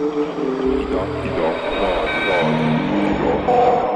Dog, dog, dog, dog.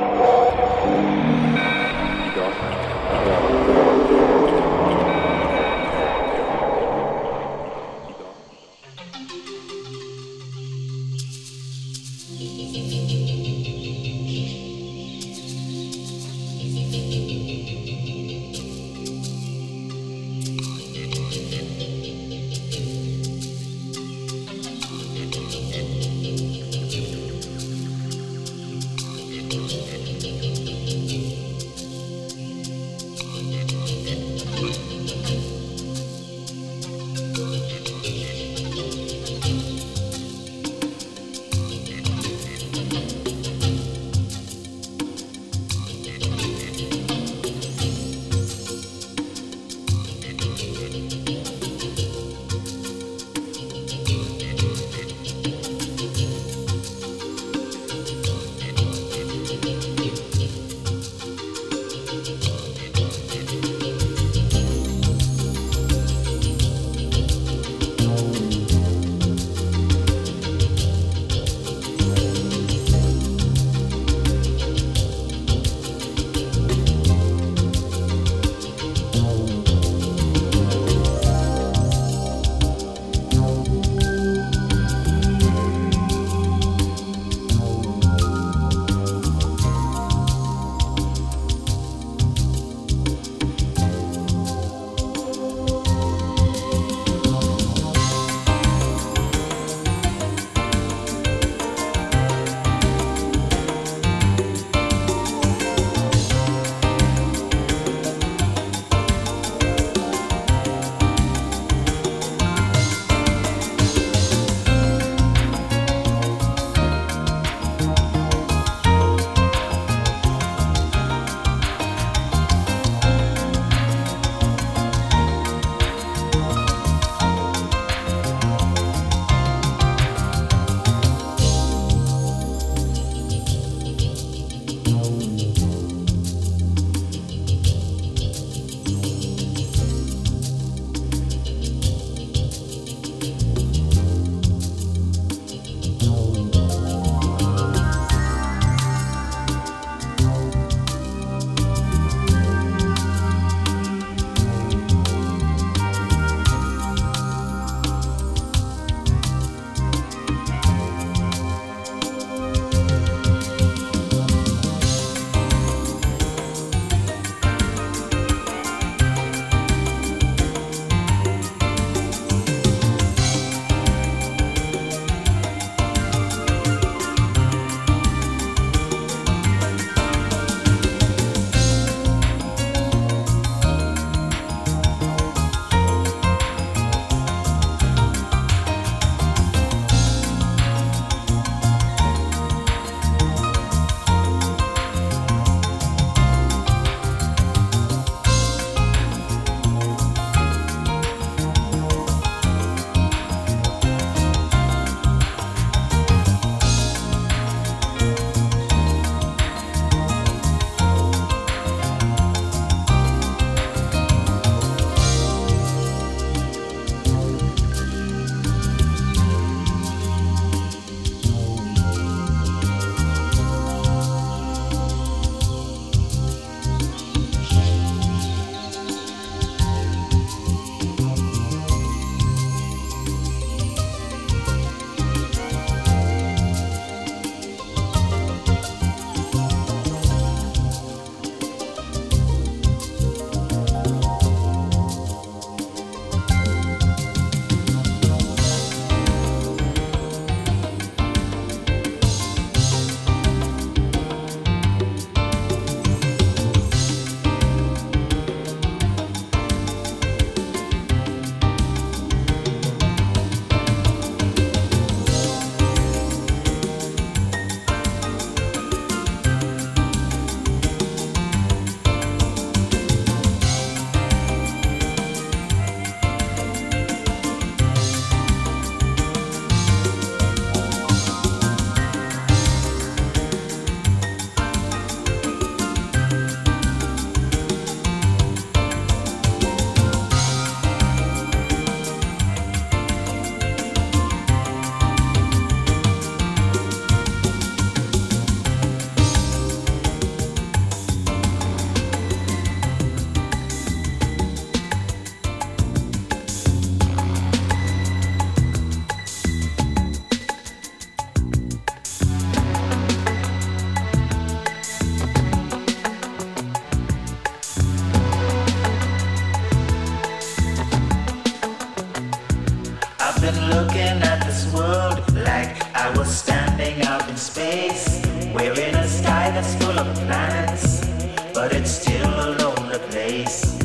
but it's still a lonely place.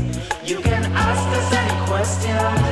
You can ask us any question.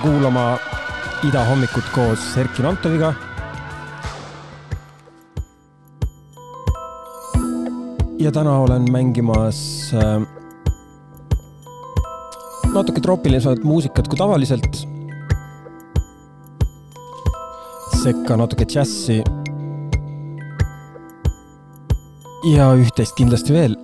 Tere kuulama Ida hommikut koos Erkin Antoviga. ja täna olen mängimas äh, natuke troopilisemat muusikat kui tavaliselt. sekka natuke džässi. ja üht-teist kindlasti veel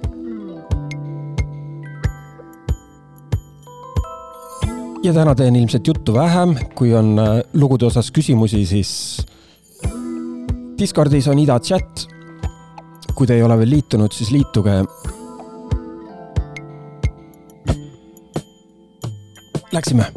ja täna teen ilmselt juttu vähem, kui on äh, lugude osas küsimusi, siis Discordis on Ida chat. kui te ei ole veel liitunud, siis liituge. Läksime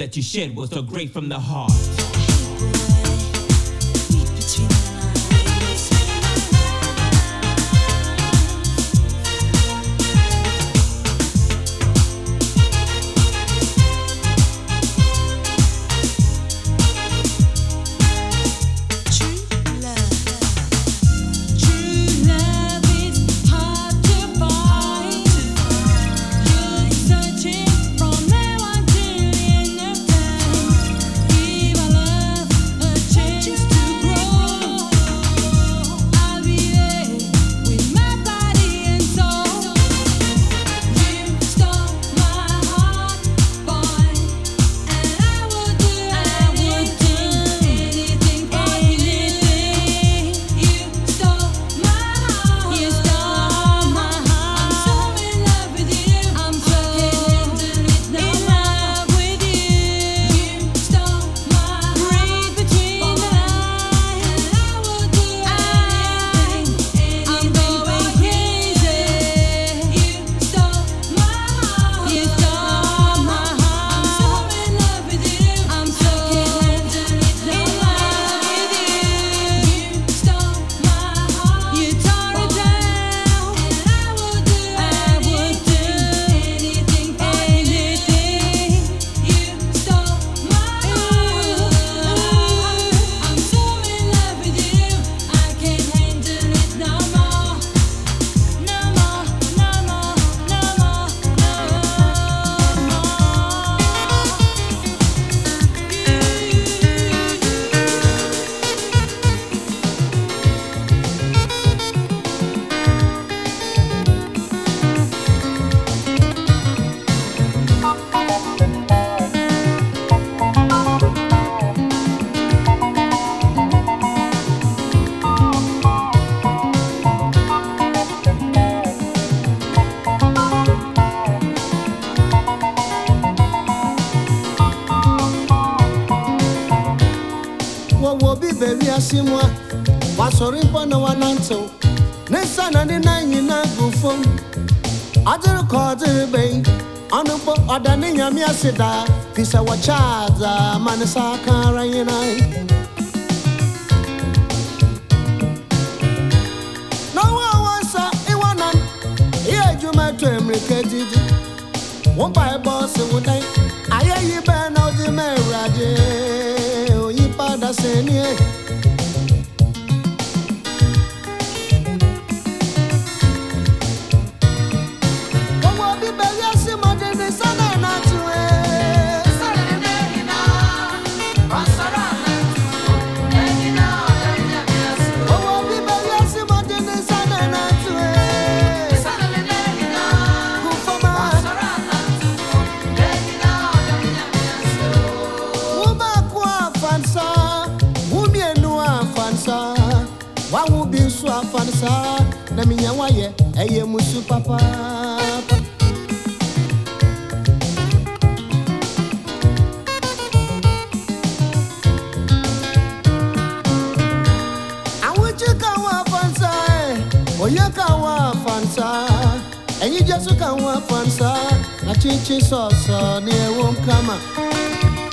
that you shed was so great from the heart. za man saka i won't come.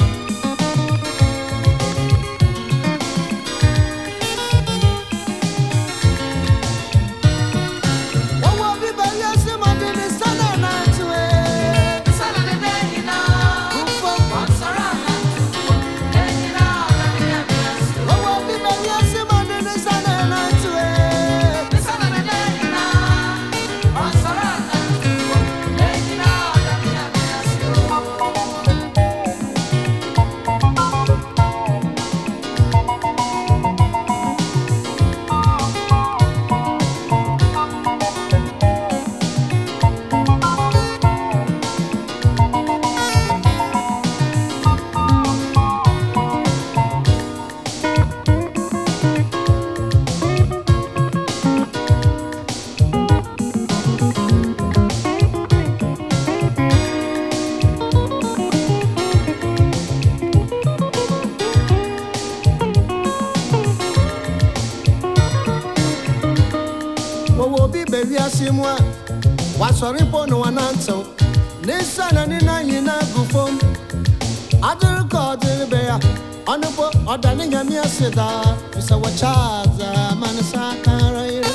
asị mụ a wasọrọ ịpụ n'ụwa na ntụ n'isi ala niile anyị na-agụfo m adịrị ka ọ dịrị be ya ọnụkpo ọdaninyamia sida bisawachaza manisa kara ire.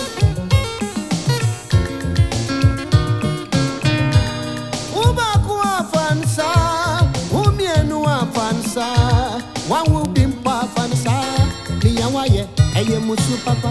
Ụmụakụ afansa umienu afansa nwanwe ubi mkpa afansa niya nwaye eyemusu papa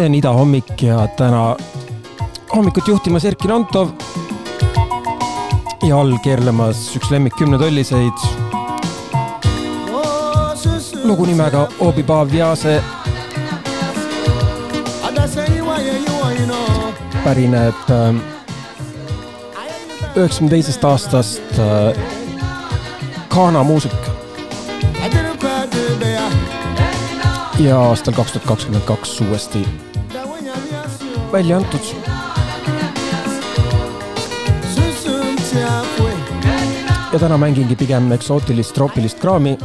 see on Ida hommik ja täna hommikut juhtimas Erkki Nantov. ja all keerlemas üks lemmik kümnetolliseid lugu nimega Obi Paav Viase Adase yìí wáyé yìí wọ̀nyí náà. pärineb ähm, üheksakümne teisest aastast äh, Ghana muusik ja aastal kaks tuhat kakskümmend kaks uuesti välja antud. Ja täna mängingi pigem eksootilist troopilist kraami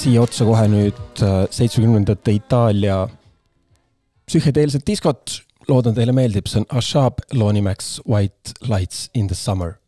siia otsa kohe nüüd äh, seitsmekümnendate Itaalia psühhedeelset diskot. loodan, teile meeldib, see on Ashab loo nimeks White Lights in the Summer.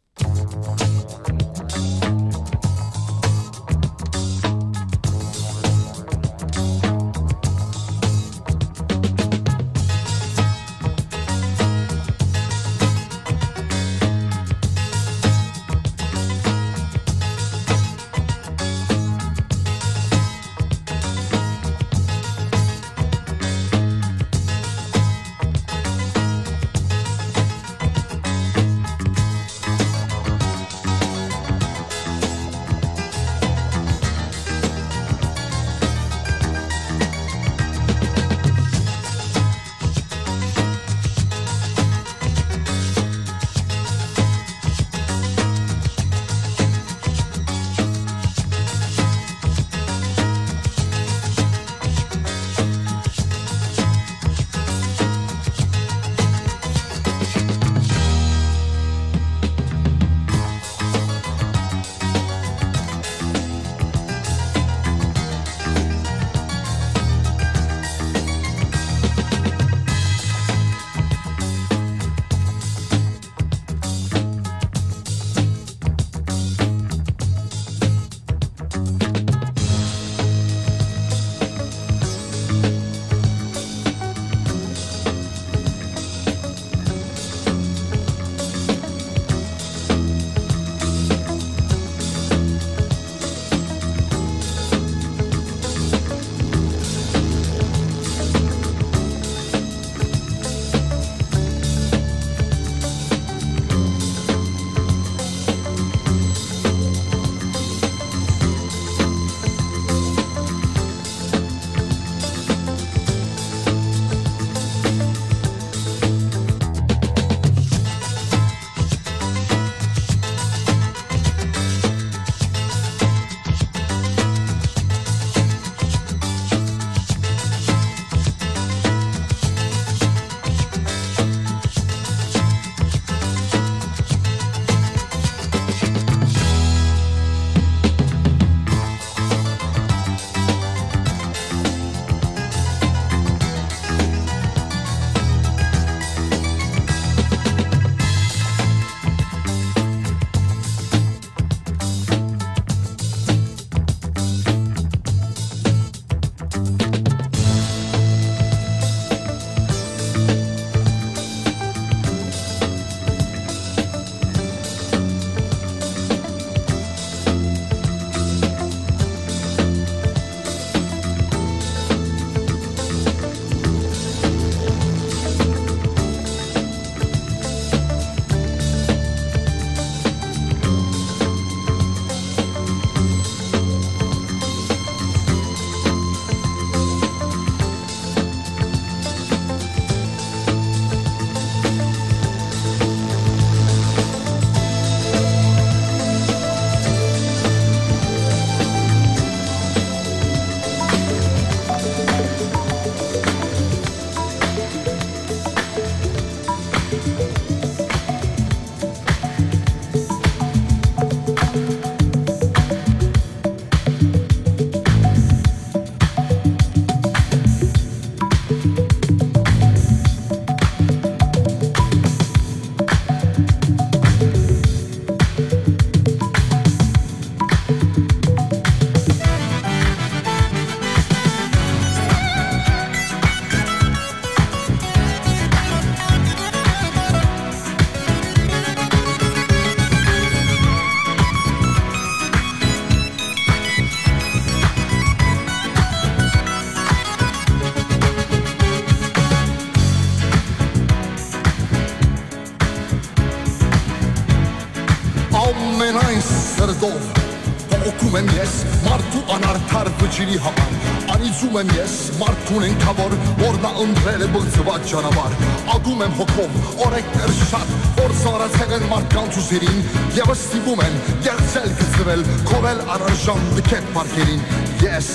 ջրի համար Անիծում եմ ես մարդուն են քավոր որ նա ընտրել է բղծված ճանապար ագում եմ հոգով օրեկներ շատ որ զորացել են մարդկանց ուսերին եւ ստիպում են գերցել գծվել կորել առանջան դքետ պարկերին ես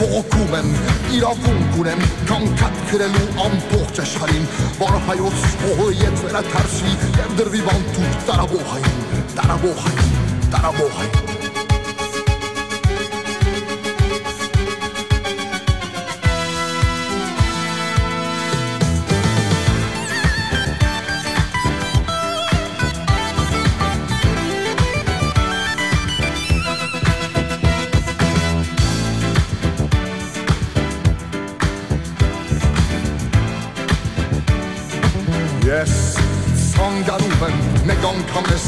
փողոքում եմ իրավունք ունեմ կամ կատ գրելու ամբողջ աշխարհին որ հայոց փողը ետ վերադարձվի եւ դրվի բանտու տարաբոհային տարաբոհային տարաբոհային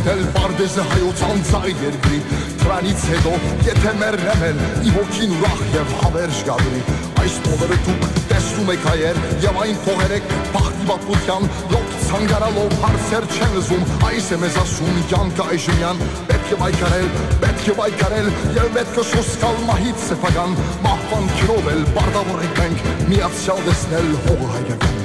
տեսնել Պարդեզը հայոց անձայ երկրի Դրանից հետո եթե մեռնեմ էլ ի հոգին ուրախ եւ հավերժ գալի Այս փողերը դուք տեսնում եք հայեր եւ այն փողերը բախտի բապության լոկ ցանկարալով հարցեր չեն լսում Այս է մեզ ասում յանք այժմյան. Պետք է վայկարել պետք է վայկարել եւ պետք է սոսկալ մահից սեփական մահվան քրով էլ բարդավոր ենք մենք միացյալ տեսնել հողը հայկական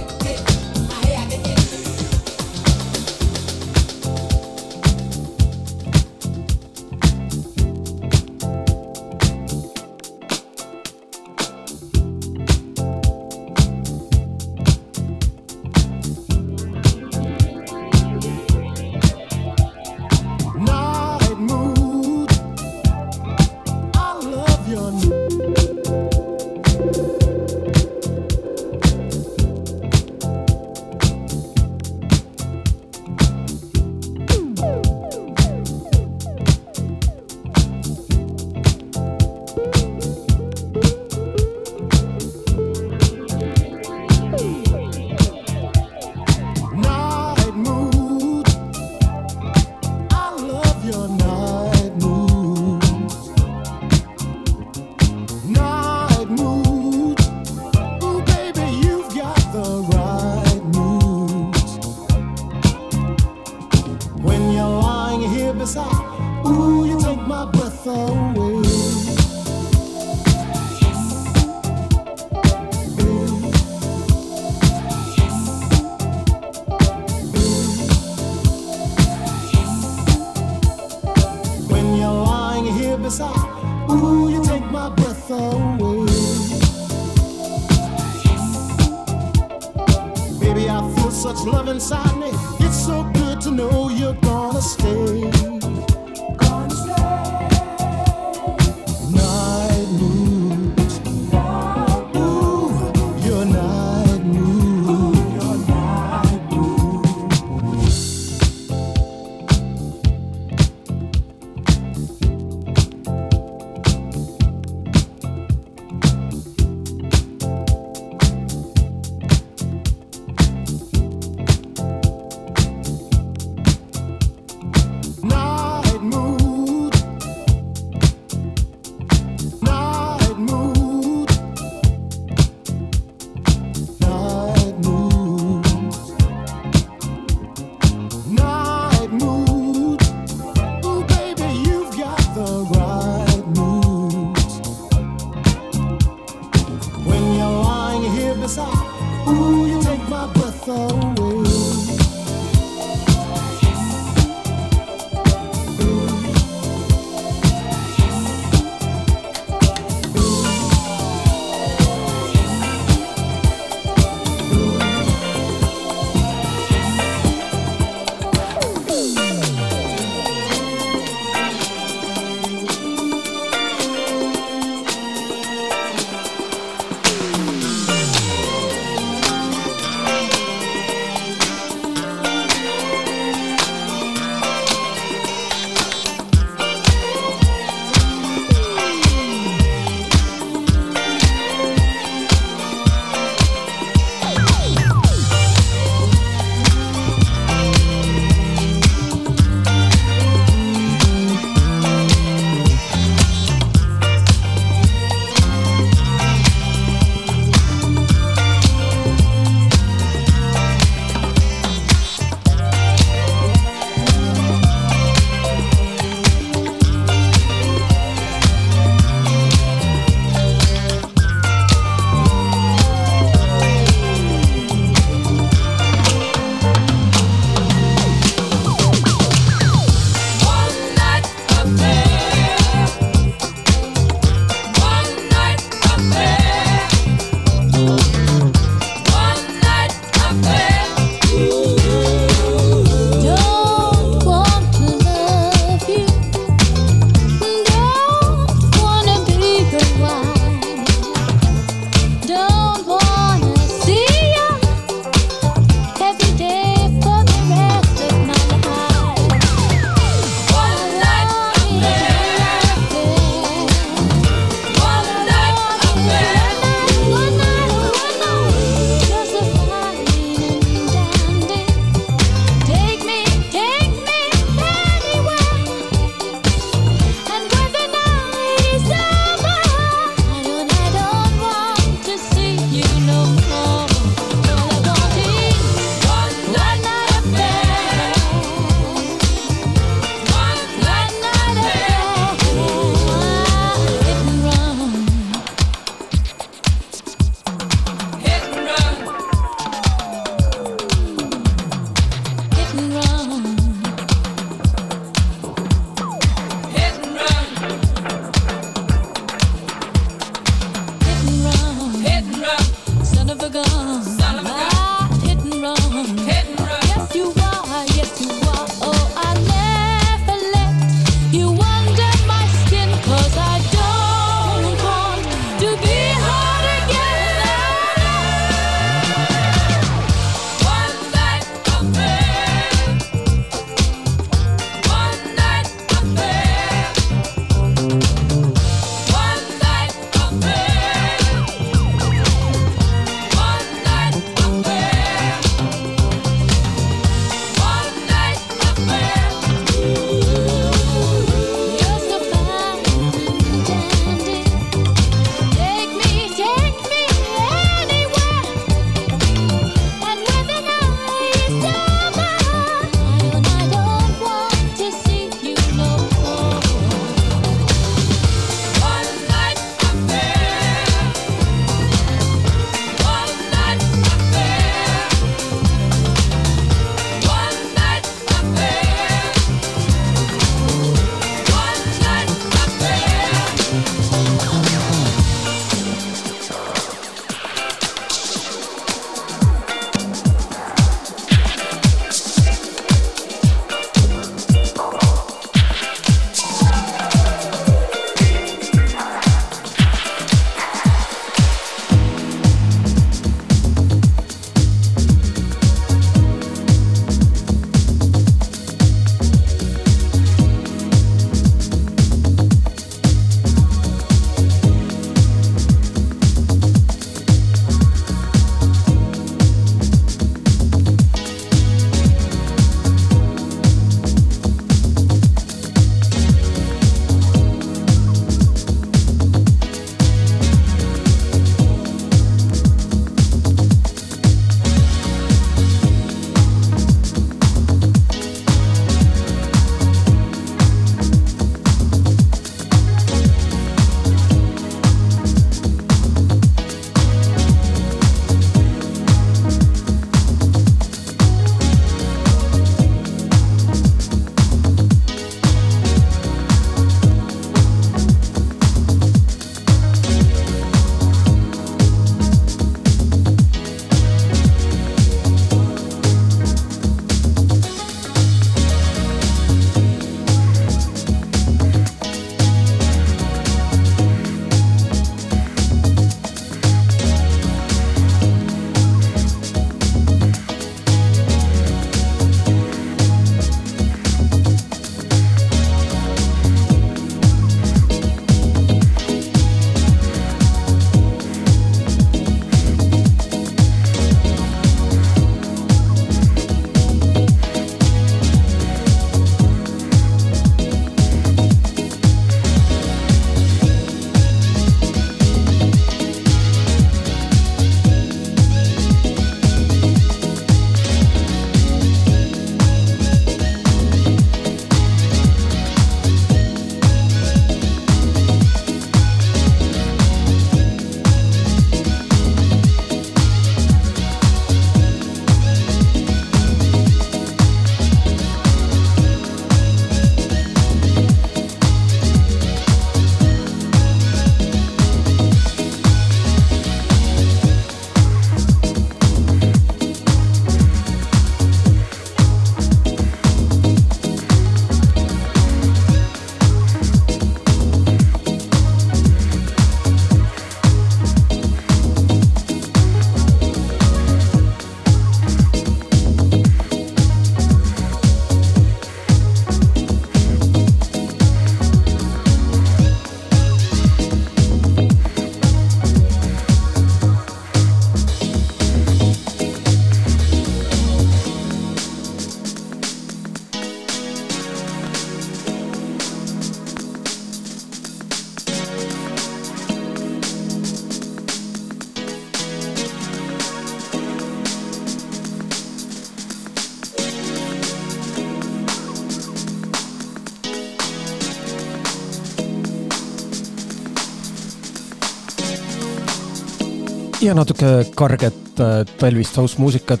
ja natuke karget äh, talvist house muusikat.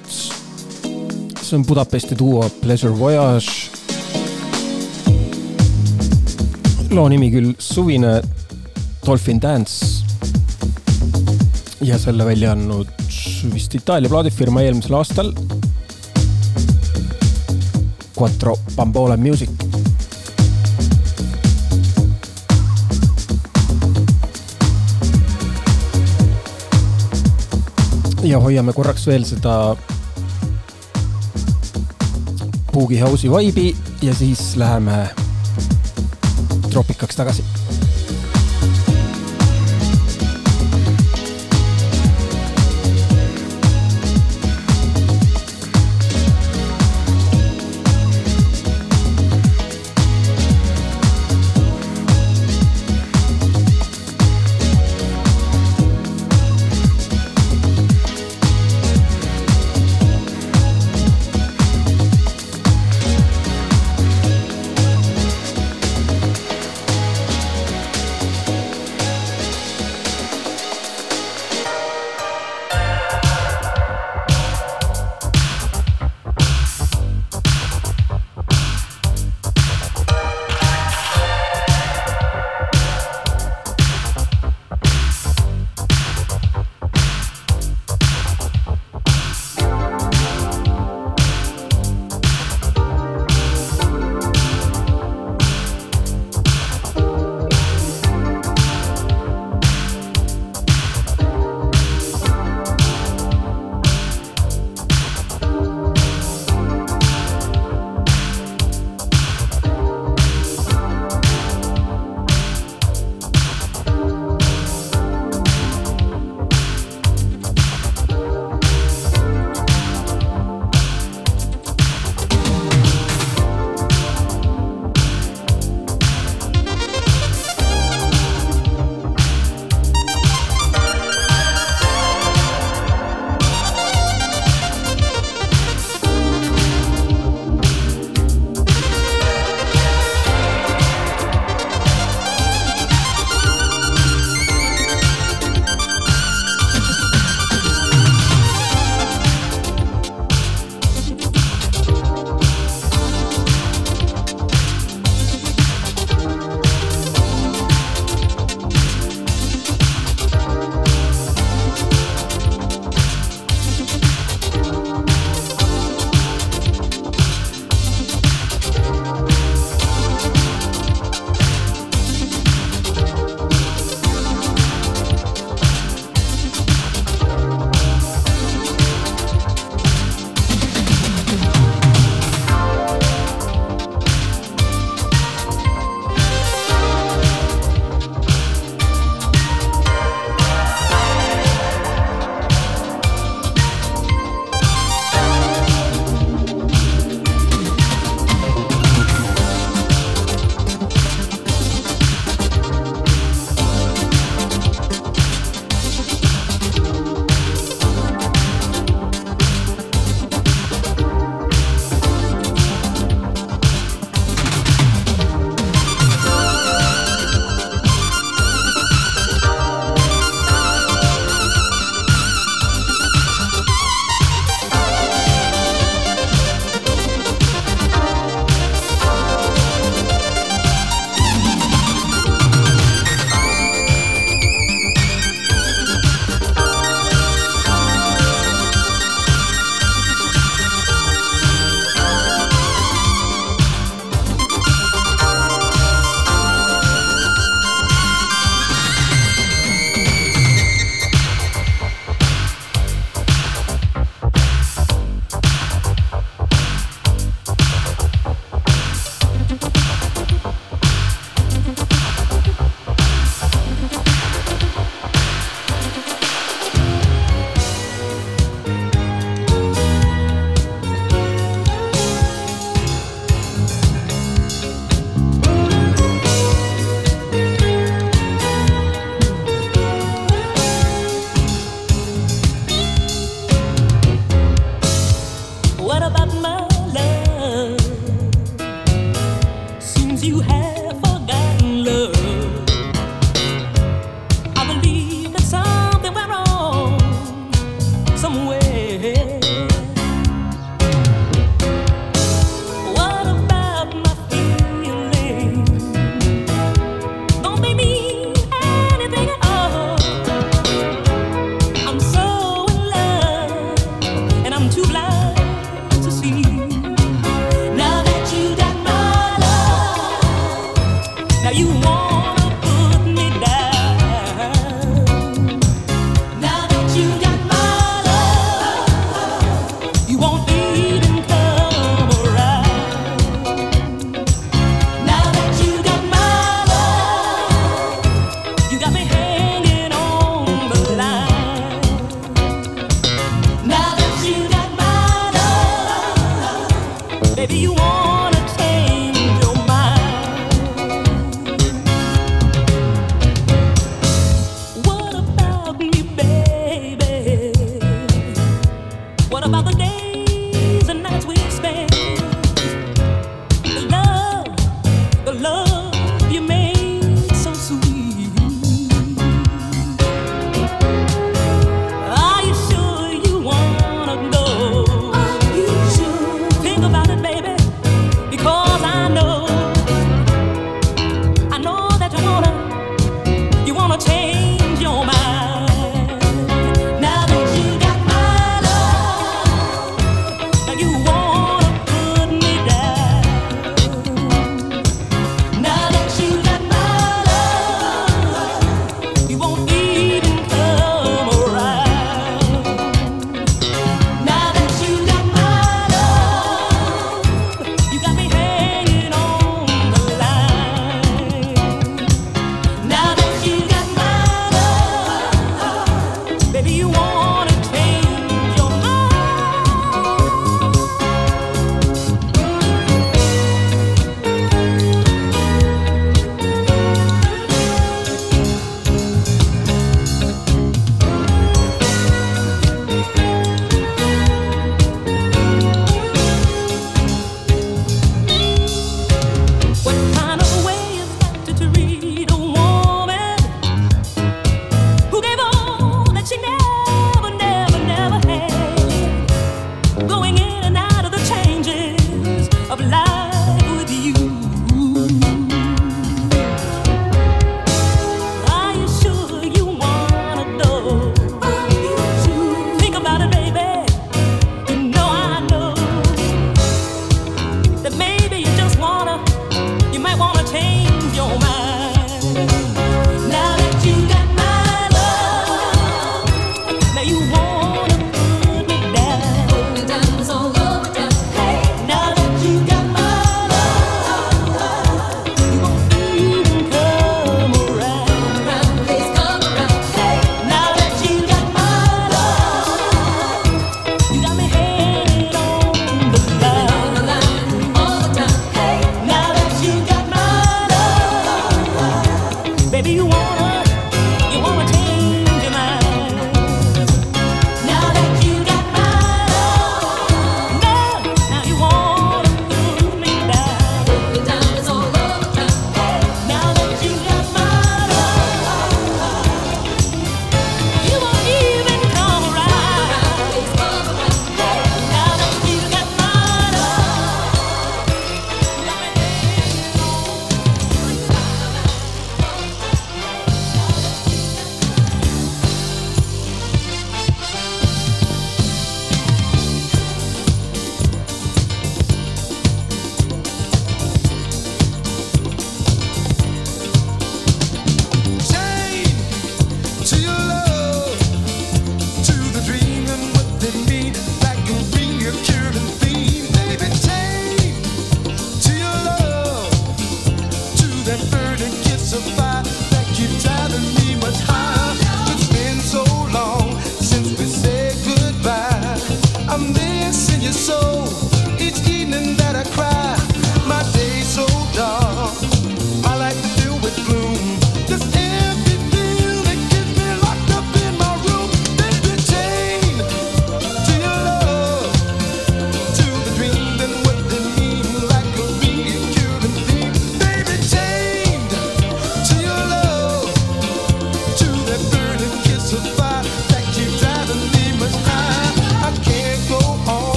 see on Budapesti duo Pleasure Voyage. loo nimi küll suvine Dolphin Dance. ja selle välja andnud vist Itaalia plaadifirma eelmisel aastal. Quattro Bambola Music ja hoiame korraks veel seda Boogie House'i vibe'i ja siis läheme tropikaks tagasi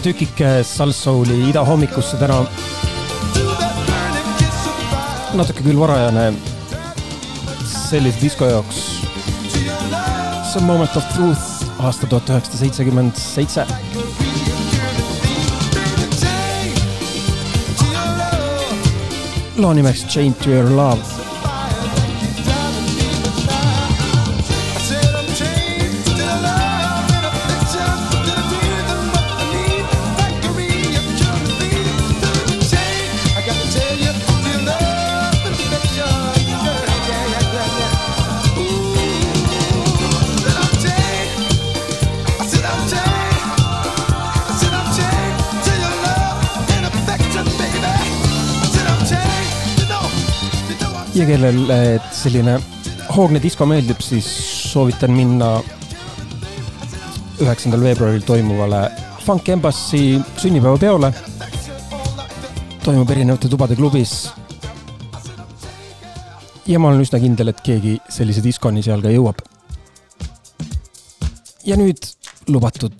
väike tükike salsouli idahommikusse täna. natuke küll varajane sellise disko jaoks. see on Moment of Truth aasta tuhat üheksasada seitsekümmend seitse. loo nimeks Chain to your love kellele selline hoogne disko meeldib, siis soovitan minna üheksandal veebruaril toimuvale Funk Embassy sünnipäevapeole. toimub erinevate tubade klubis. ja ma olen üsna kindel, et keegi sellise diskoni seal ka jõuab. ja nüüd lubatud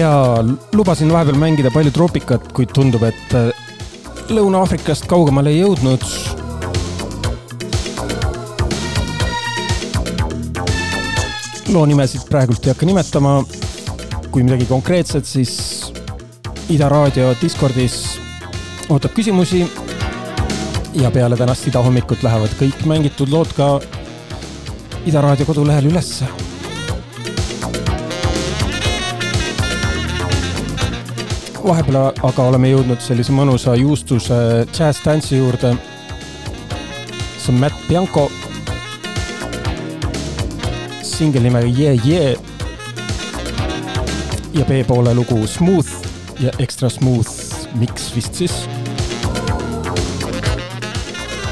ja lubasin vahepeal mängida palju troopikat, kuid tundub, et äh, Lõuna-Aafrikast kaugemale ei jõudnud. loo nimesid praegult ei hakka nimetama. kui midagi konkreetset, siis Ida Raadio Discordis ootab küsimusi. ja peale tänast idahommikut lähevad kõik mängitud lood ka Ida Raadio kodulehel ülesse. Vahepeal aga oleme jõudnud sellise mõnusa juustuse džässtantsi juurde. see on Matt Bianco. singel nimega Yeah Yeah. ja B-poole lugu Smooth ja Extra Smooth Mix vist siis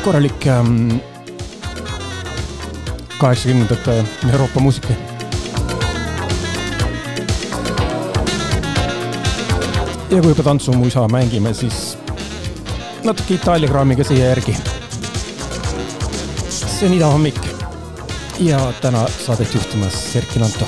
korralik ähm, kaheksakümnendate Euroopa muusika. Ja kui juba tantsumuisa mängime, siis natuke Itaalia kraamiga siia järgi. see on idahommik ja täna saadet juhtimas Erkki Nantov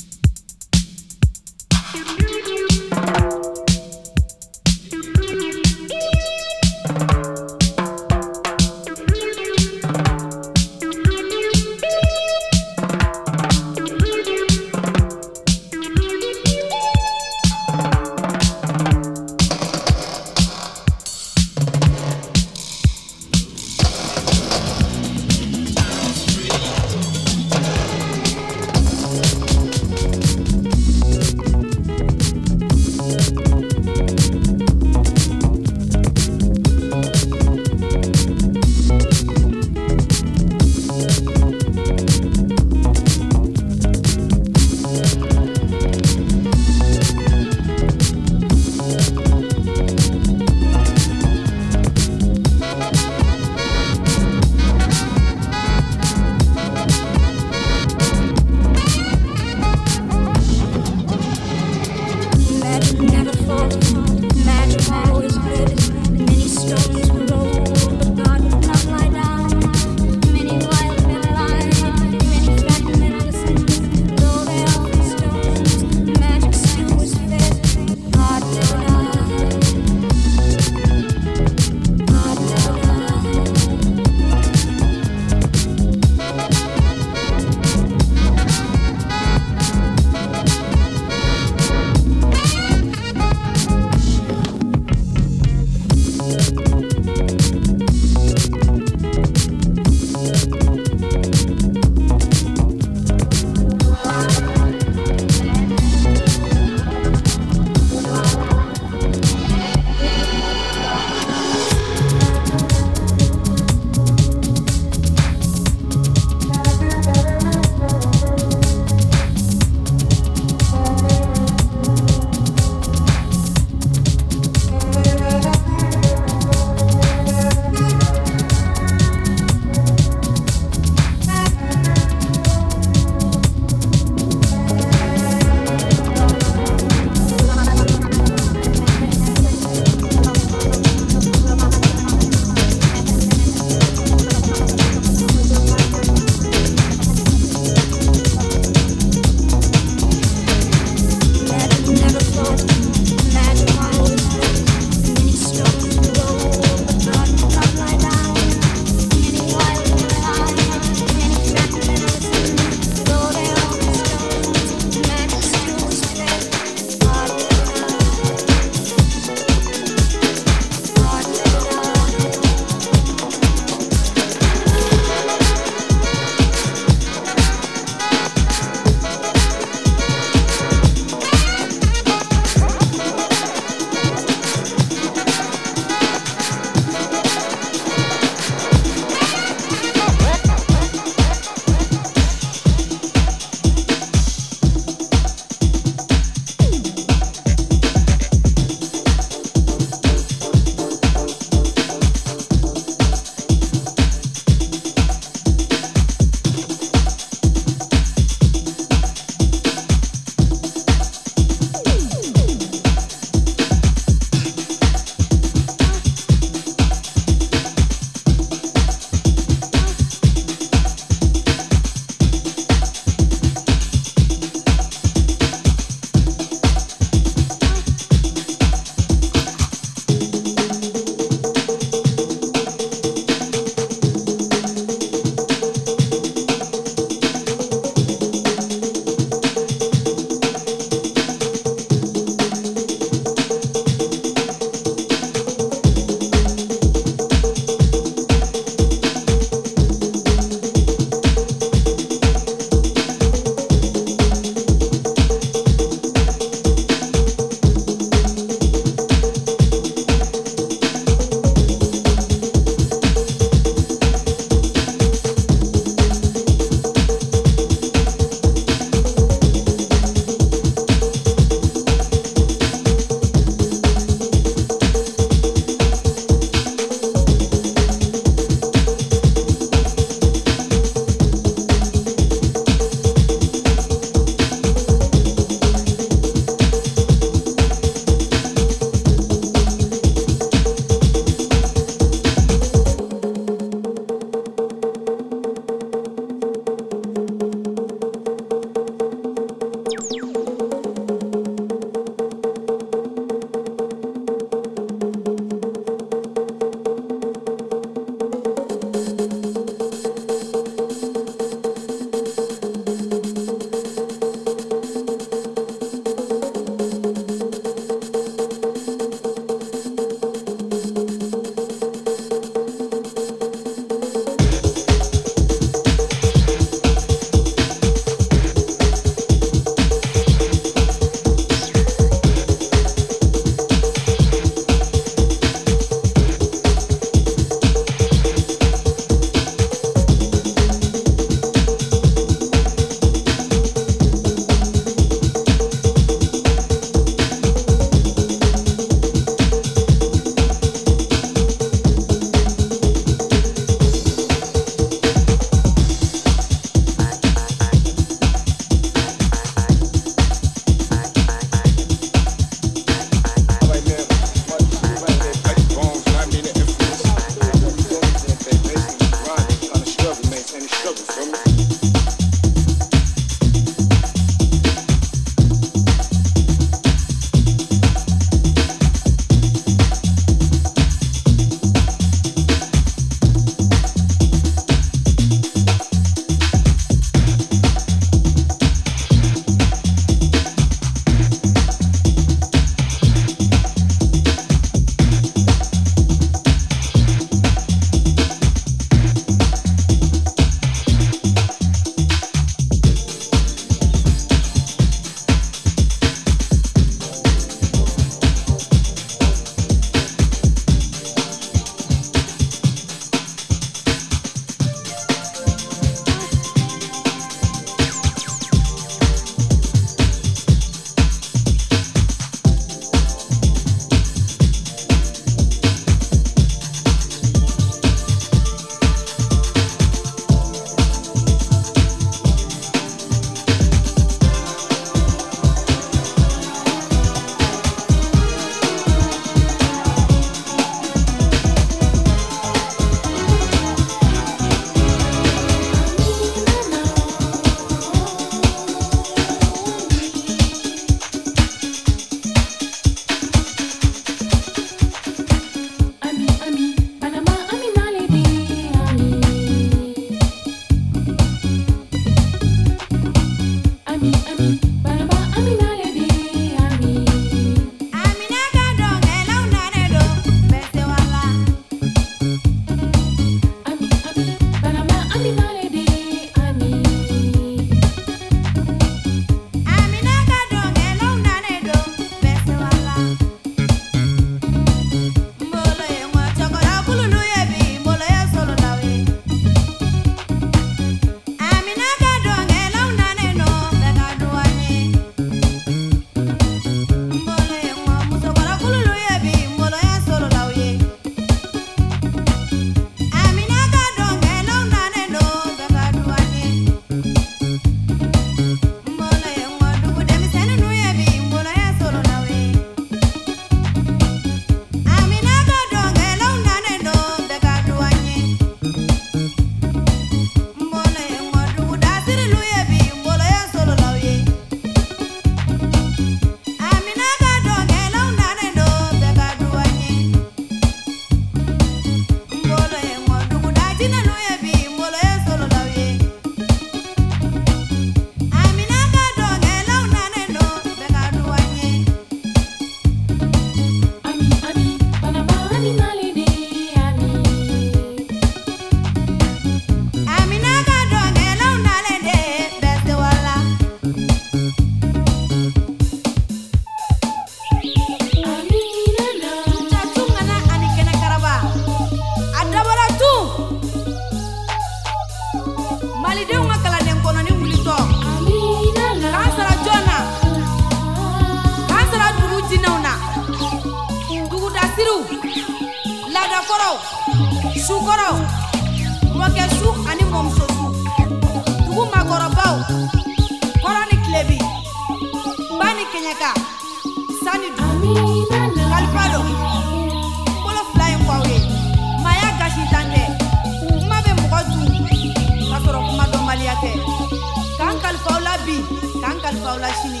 kalifaw la sini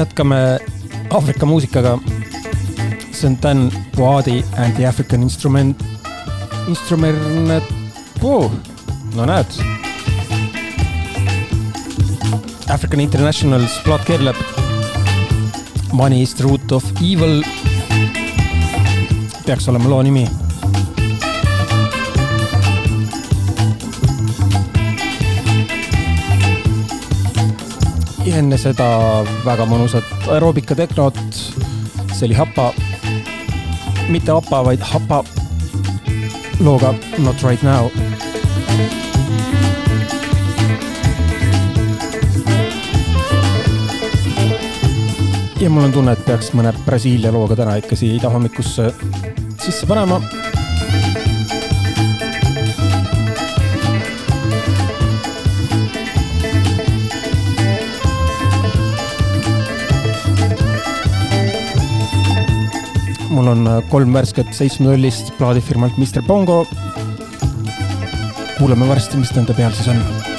jätkame Aafrika muusikaga. see on Dan Boadi and the African Instrument, instrument, no näed. African International's plaat keerleb. Money is the root of evil. peaks olema loo nimi enne seda väga mõnusat aeroobika tehnot. see oli Hapa, mitte Apa, vaid Hapa looga Not right now. ja mul on tunne, et peaks mõne Brasiilia looga täna ikka siia idahommikusse sisse panema mul on äh, kolm värsket seitsmenullist plaadifirmalt Mr Bongo. kuulame varsti, mis nende peal siis on.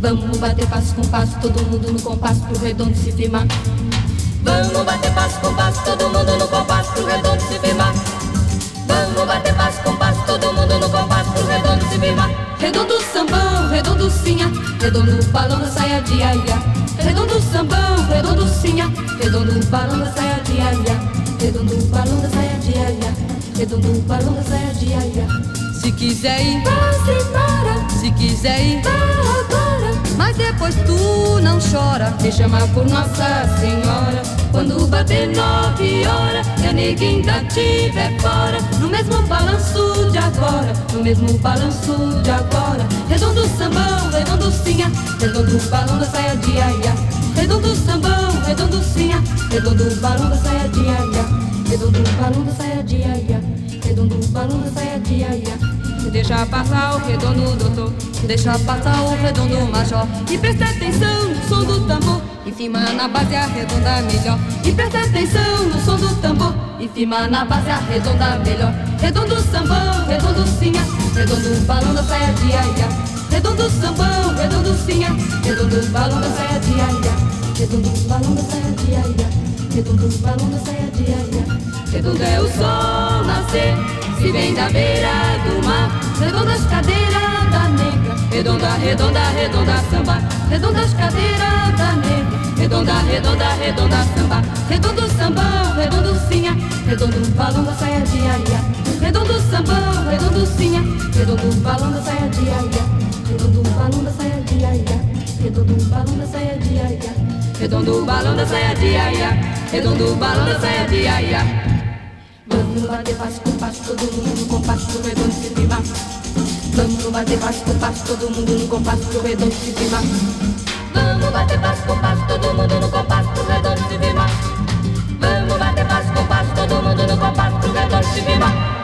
Vamos bater passo com passo, todo mundo no compasso pro redondo se firmar. Vamos bater passo com passo, todo mundo no compasso pro redondo se firmar. Vamos bater passo com passo, todo mundo no compasso pro redondo se firmar. Redondo sambão, redondo sinha, redondo balão da saia de aia. Redondo sambão, redondo sinha, redondo balão da saia de aia. Redondo balão da saia de aia, redondo balão da saia de aia. Se quiser ir, Passe para, se quiser ir, vá agora. mas depois tu não chora. Te chamar por Nossa Senhora Quando bater nove horas E a neguinha tiver fora No mesmo balanço de agora No mesmo balanço de agora Redondo sambão, redondo sinha Redondo balão da saia de aia Redondo sambão, redondo sinha Redondo balão da saia de aia Redondo balão da saia de aia Redondo balão da saia de Deixa passar o redondo doutor, deixa passar o redondo major. E presta atenção no som do tambor, e firma na base arredonda melhor. E presta atenção no som do tambor. E firma na base arredonda melhor. Redondo sambão, redondo sinha. Redondo balão da saia de aia. Redondo sambão, redondo sinha. Redondo balão da saia de aia. Redondo balão da saia de aia. Redondo balão da saia de Redondo é o sol nascer Vem da beira do mar. Redondo as cadeiras da negra Redonda, redonda, redonda samba. Redonda as cadeiras da negra Redonda, redonda, redonda samba. Redondo sambão, redondo sinha. Redondo balão da saia de aia. Redondo sambão, redondo sinha. Redondo balão da saia de aia. Redondo balão da saia de aia. Redondo balão da saia de aia. Redondo balão da saia de aia. Redondo balão da saia de aia bater passo com passo, todo mundo no compasso pro redondo se firmar. Vamos bater passo com passo, todo mundo no compasso pro redondo se firmar. Vamos bater passo com passo, todo mundo no compasso pro redondo se firmar. Vamos bater passo com passo, todo mundo no compasso pro redondo se firmar.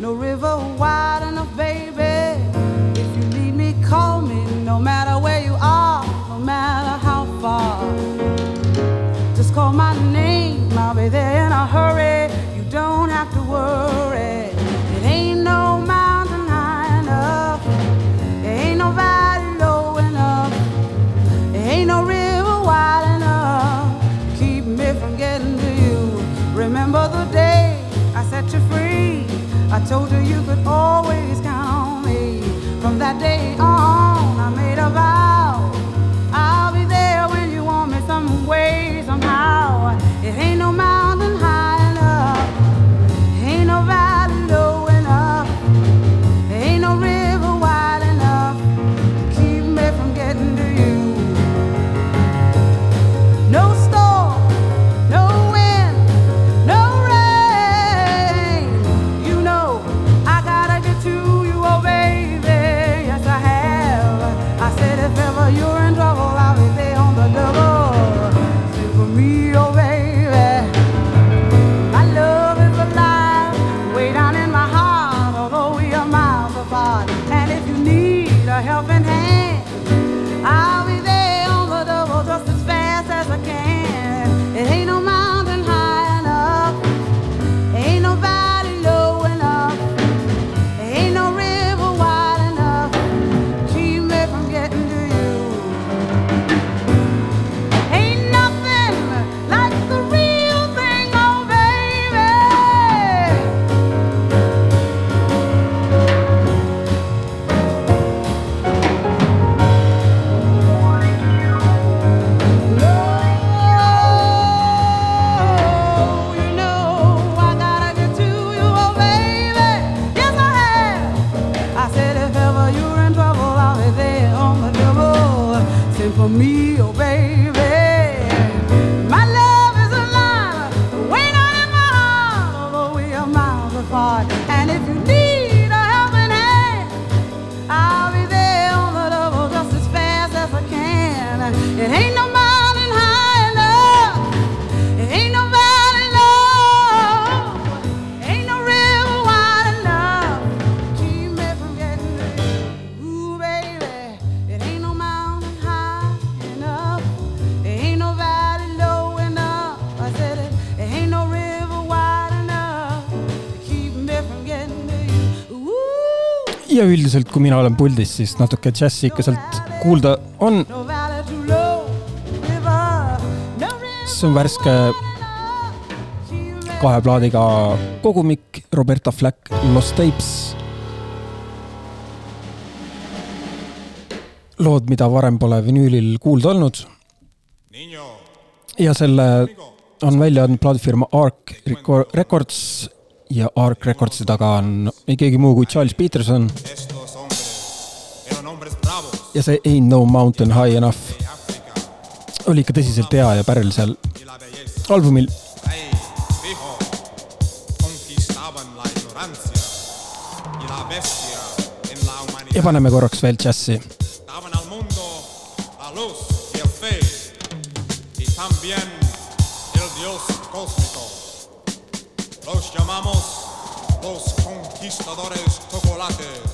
no river wide. you could always count me. From that day on. üldiselt, kui mina olen puldis, siis natuke džässi ikka sealt kuulda on. see on värske kahe plaadiga kogumik Roberta Flack Lost Tapes. lood, mida varem pole vinüülil kuulda olnud. ja selle on välja andnud plaadifirma Arc Records ja Arc Records'i taga on ei keegi muu kui Charles Peterson ja see Ain't no mountain high enough oli ikka tõsiselt hea ja pärl seal albumil. ja paneme korraks veel džässi. Los llamamos los conquistadores chocolates.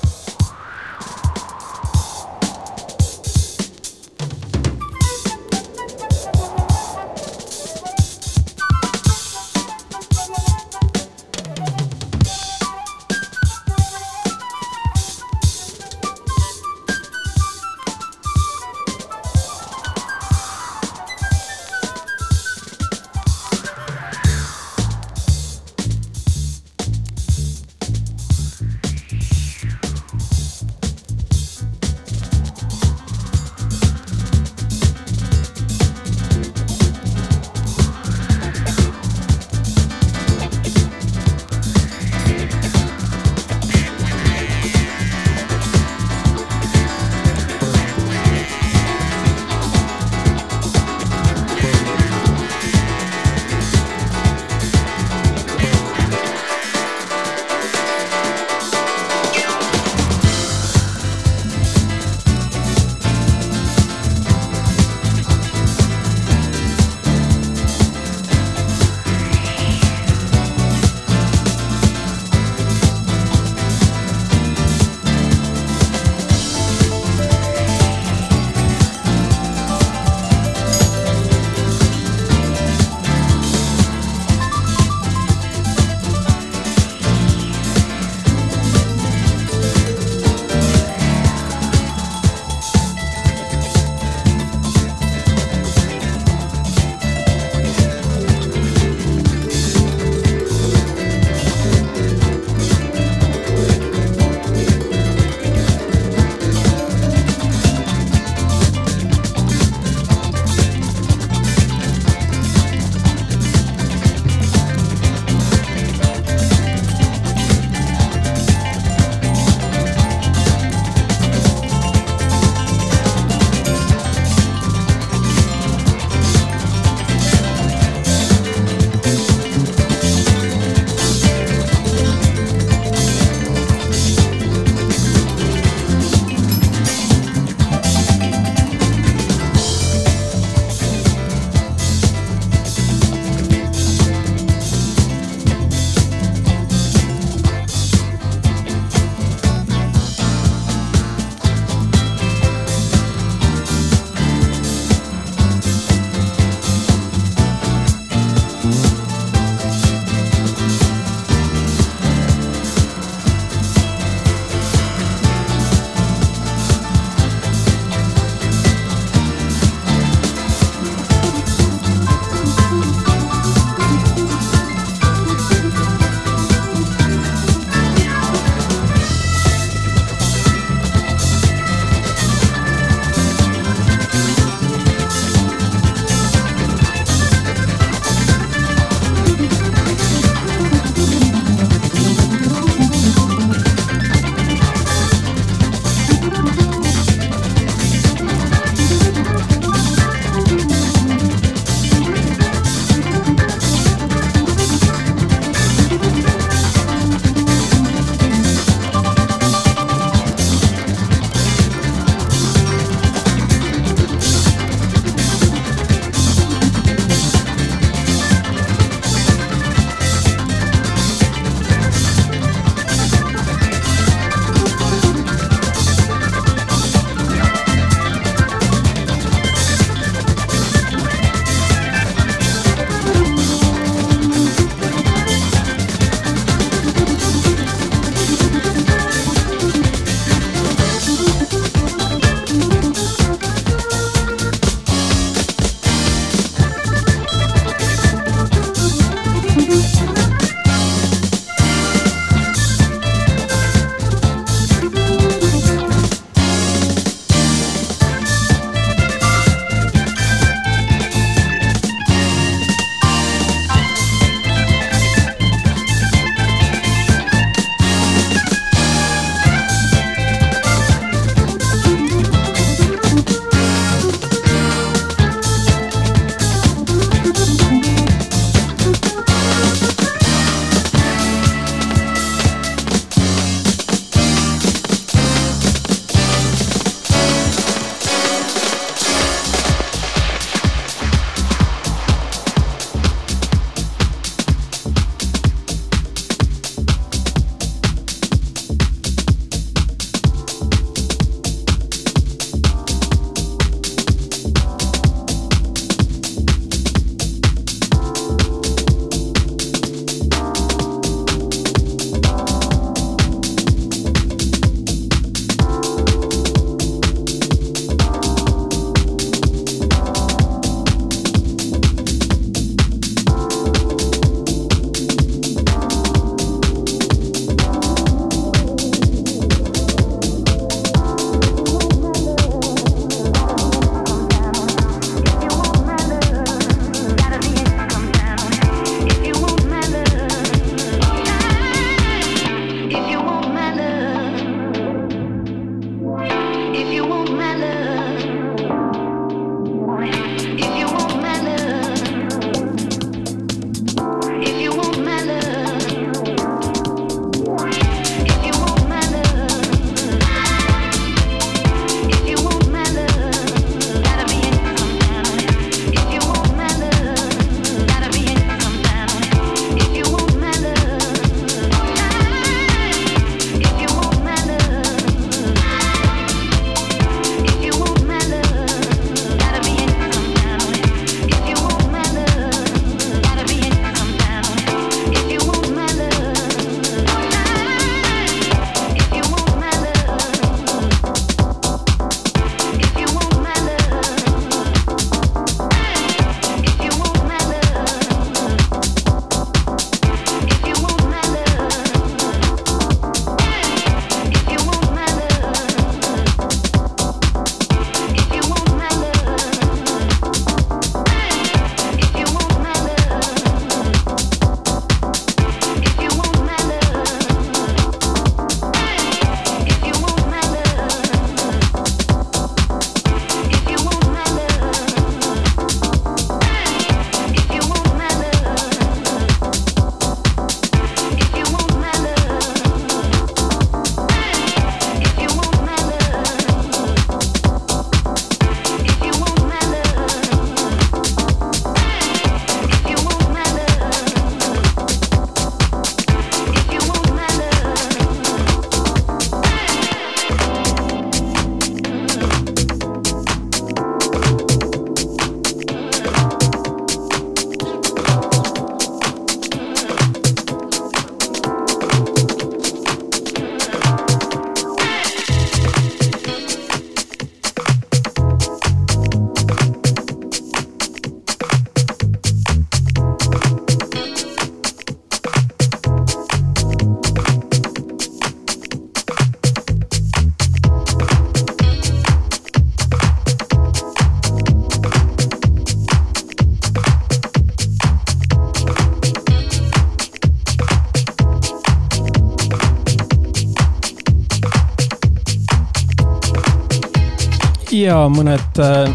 Ja mõned äh,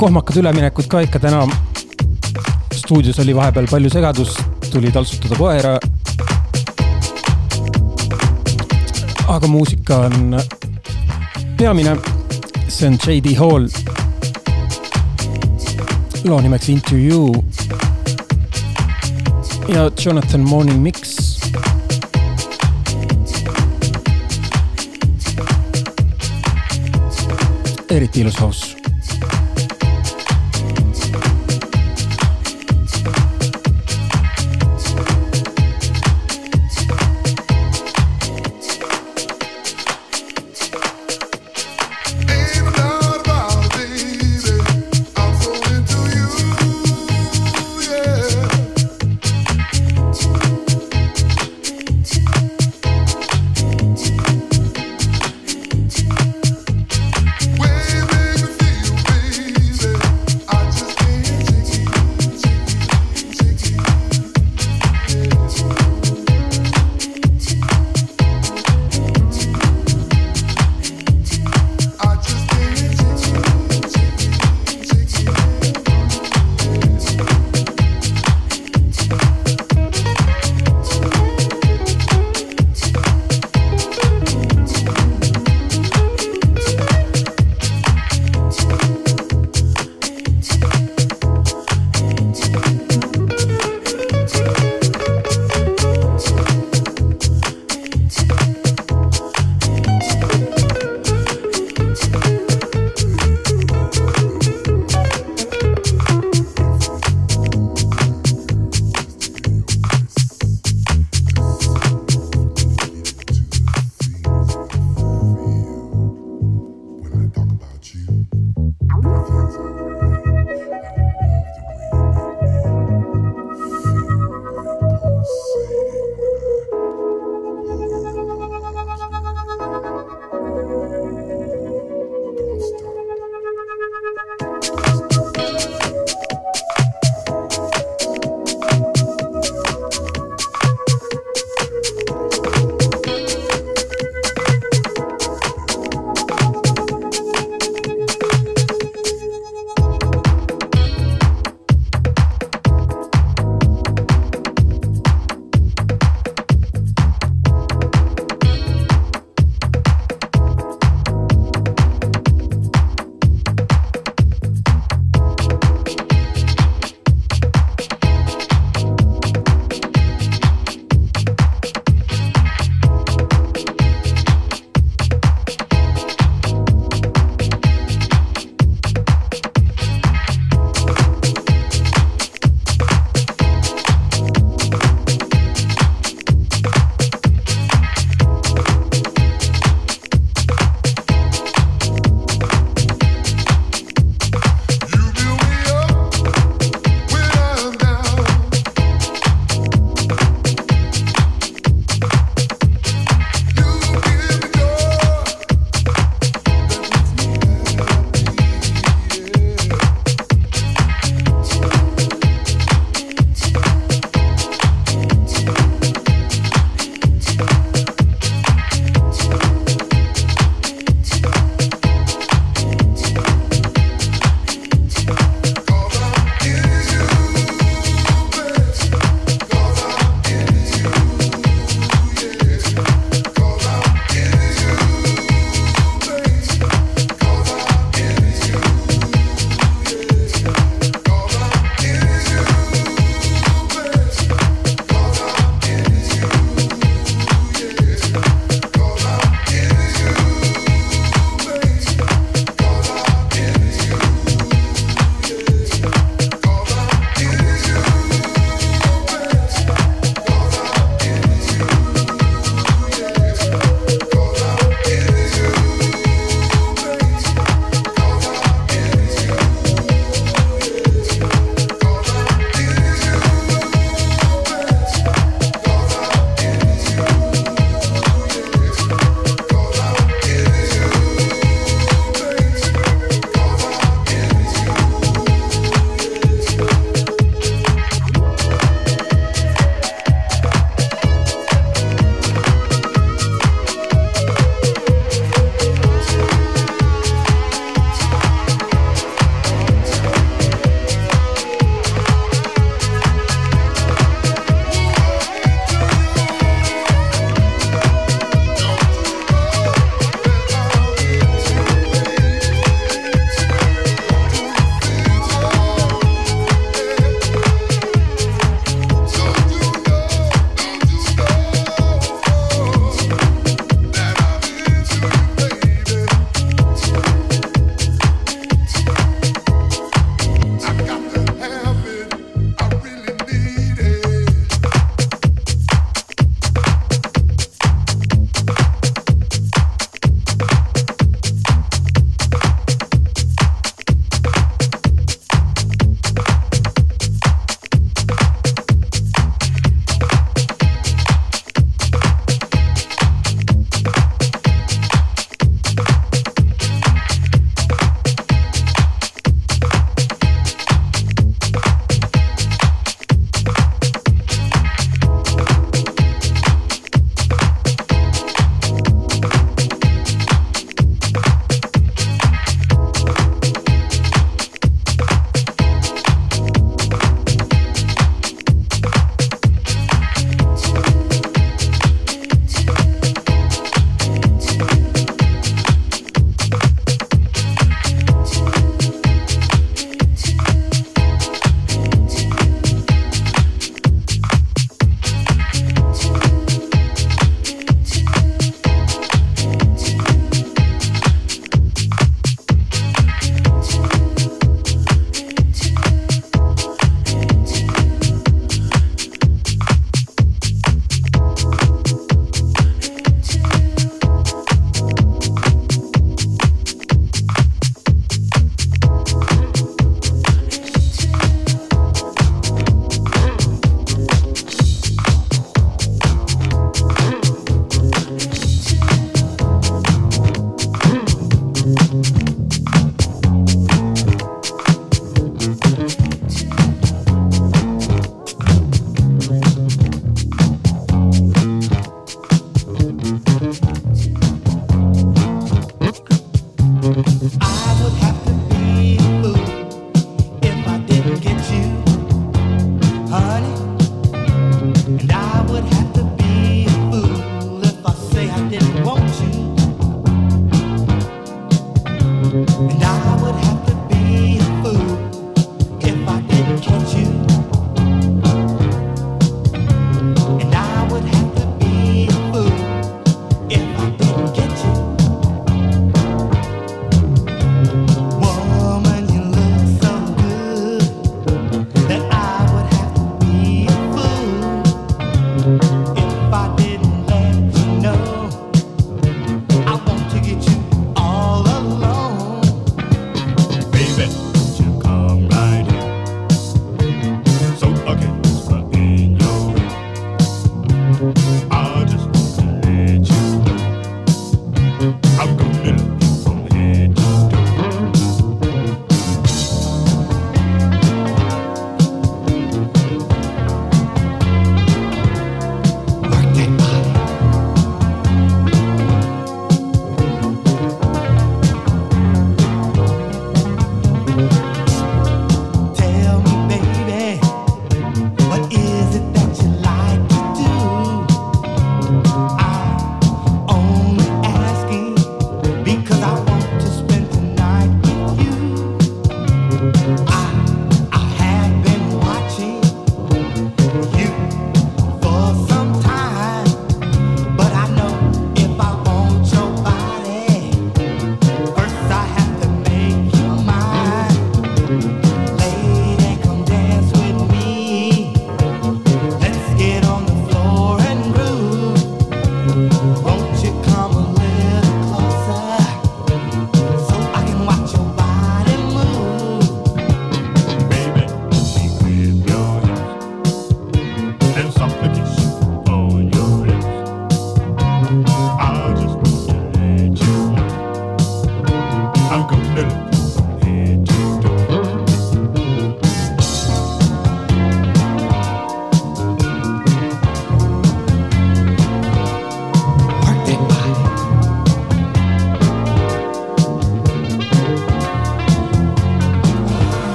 kohmakad üleminekud ka ikka täna. stuudios oli vahepeal palju segadust, tuli taltsutada koera. aga muusika on peamine, see on J.D. Hall. loo nimeks Into You. ja Jonathan Morning Mix eriti ilus house.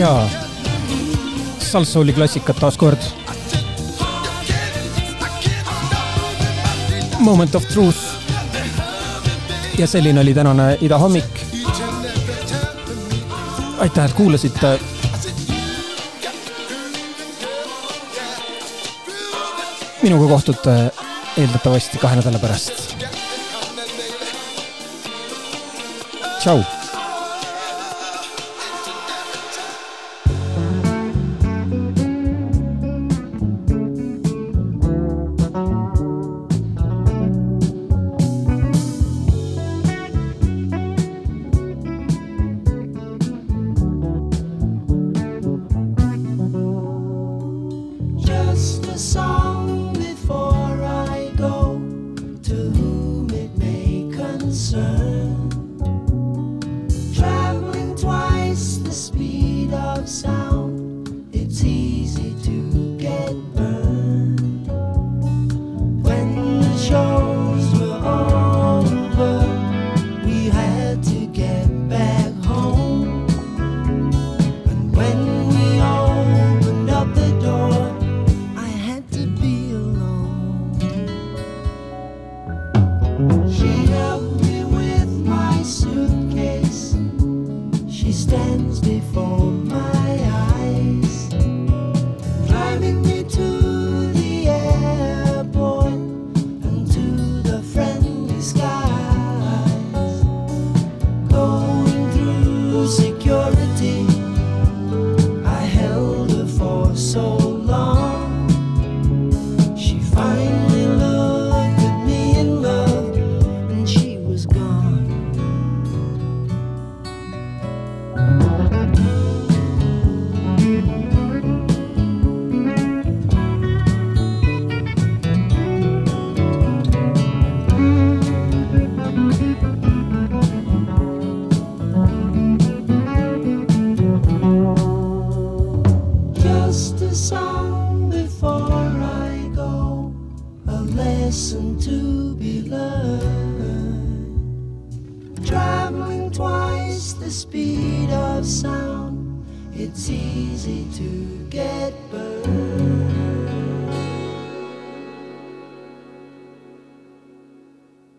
ja salsouli klassikat taas kord. Moment of truth. ja selline oli tänane Ida hommik. aitäh, et kuulasite. minuga kohtute eeldatavasti kahe nädala pärast. tšau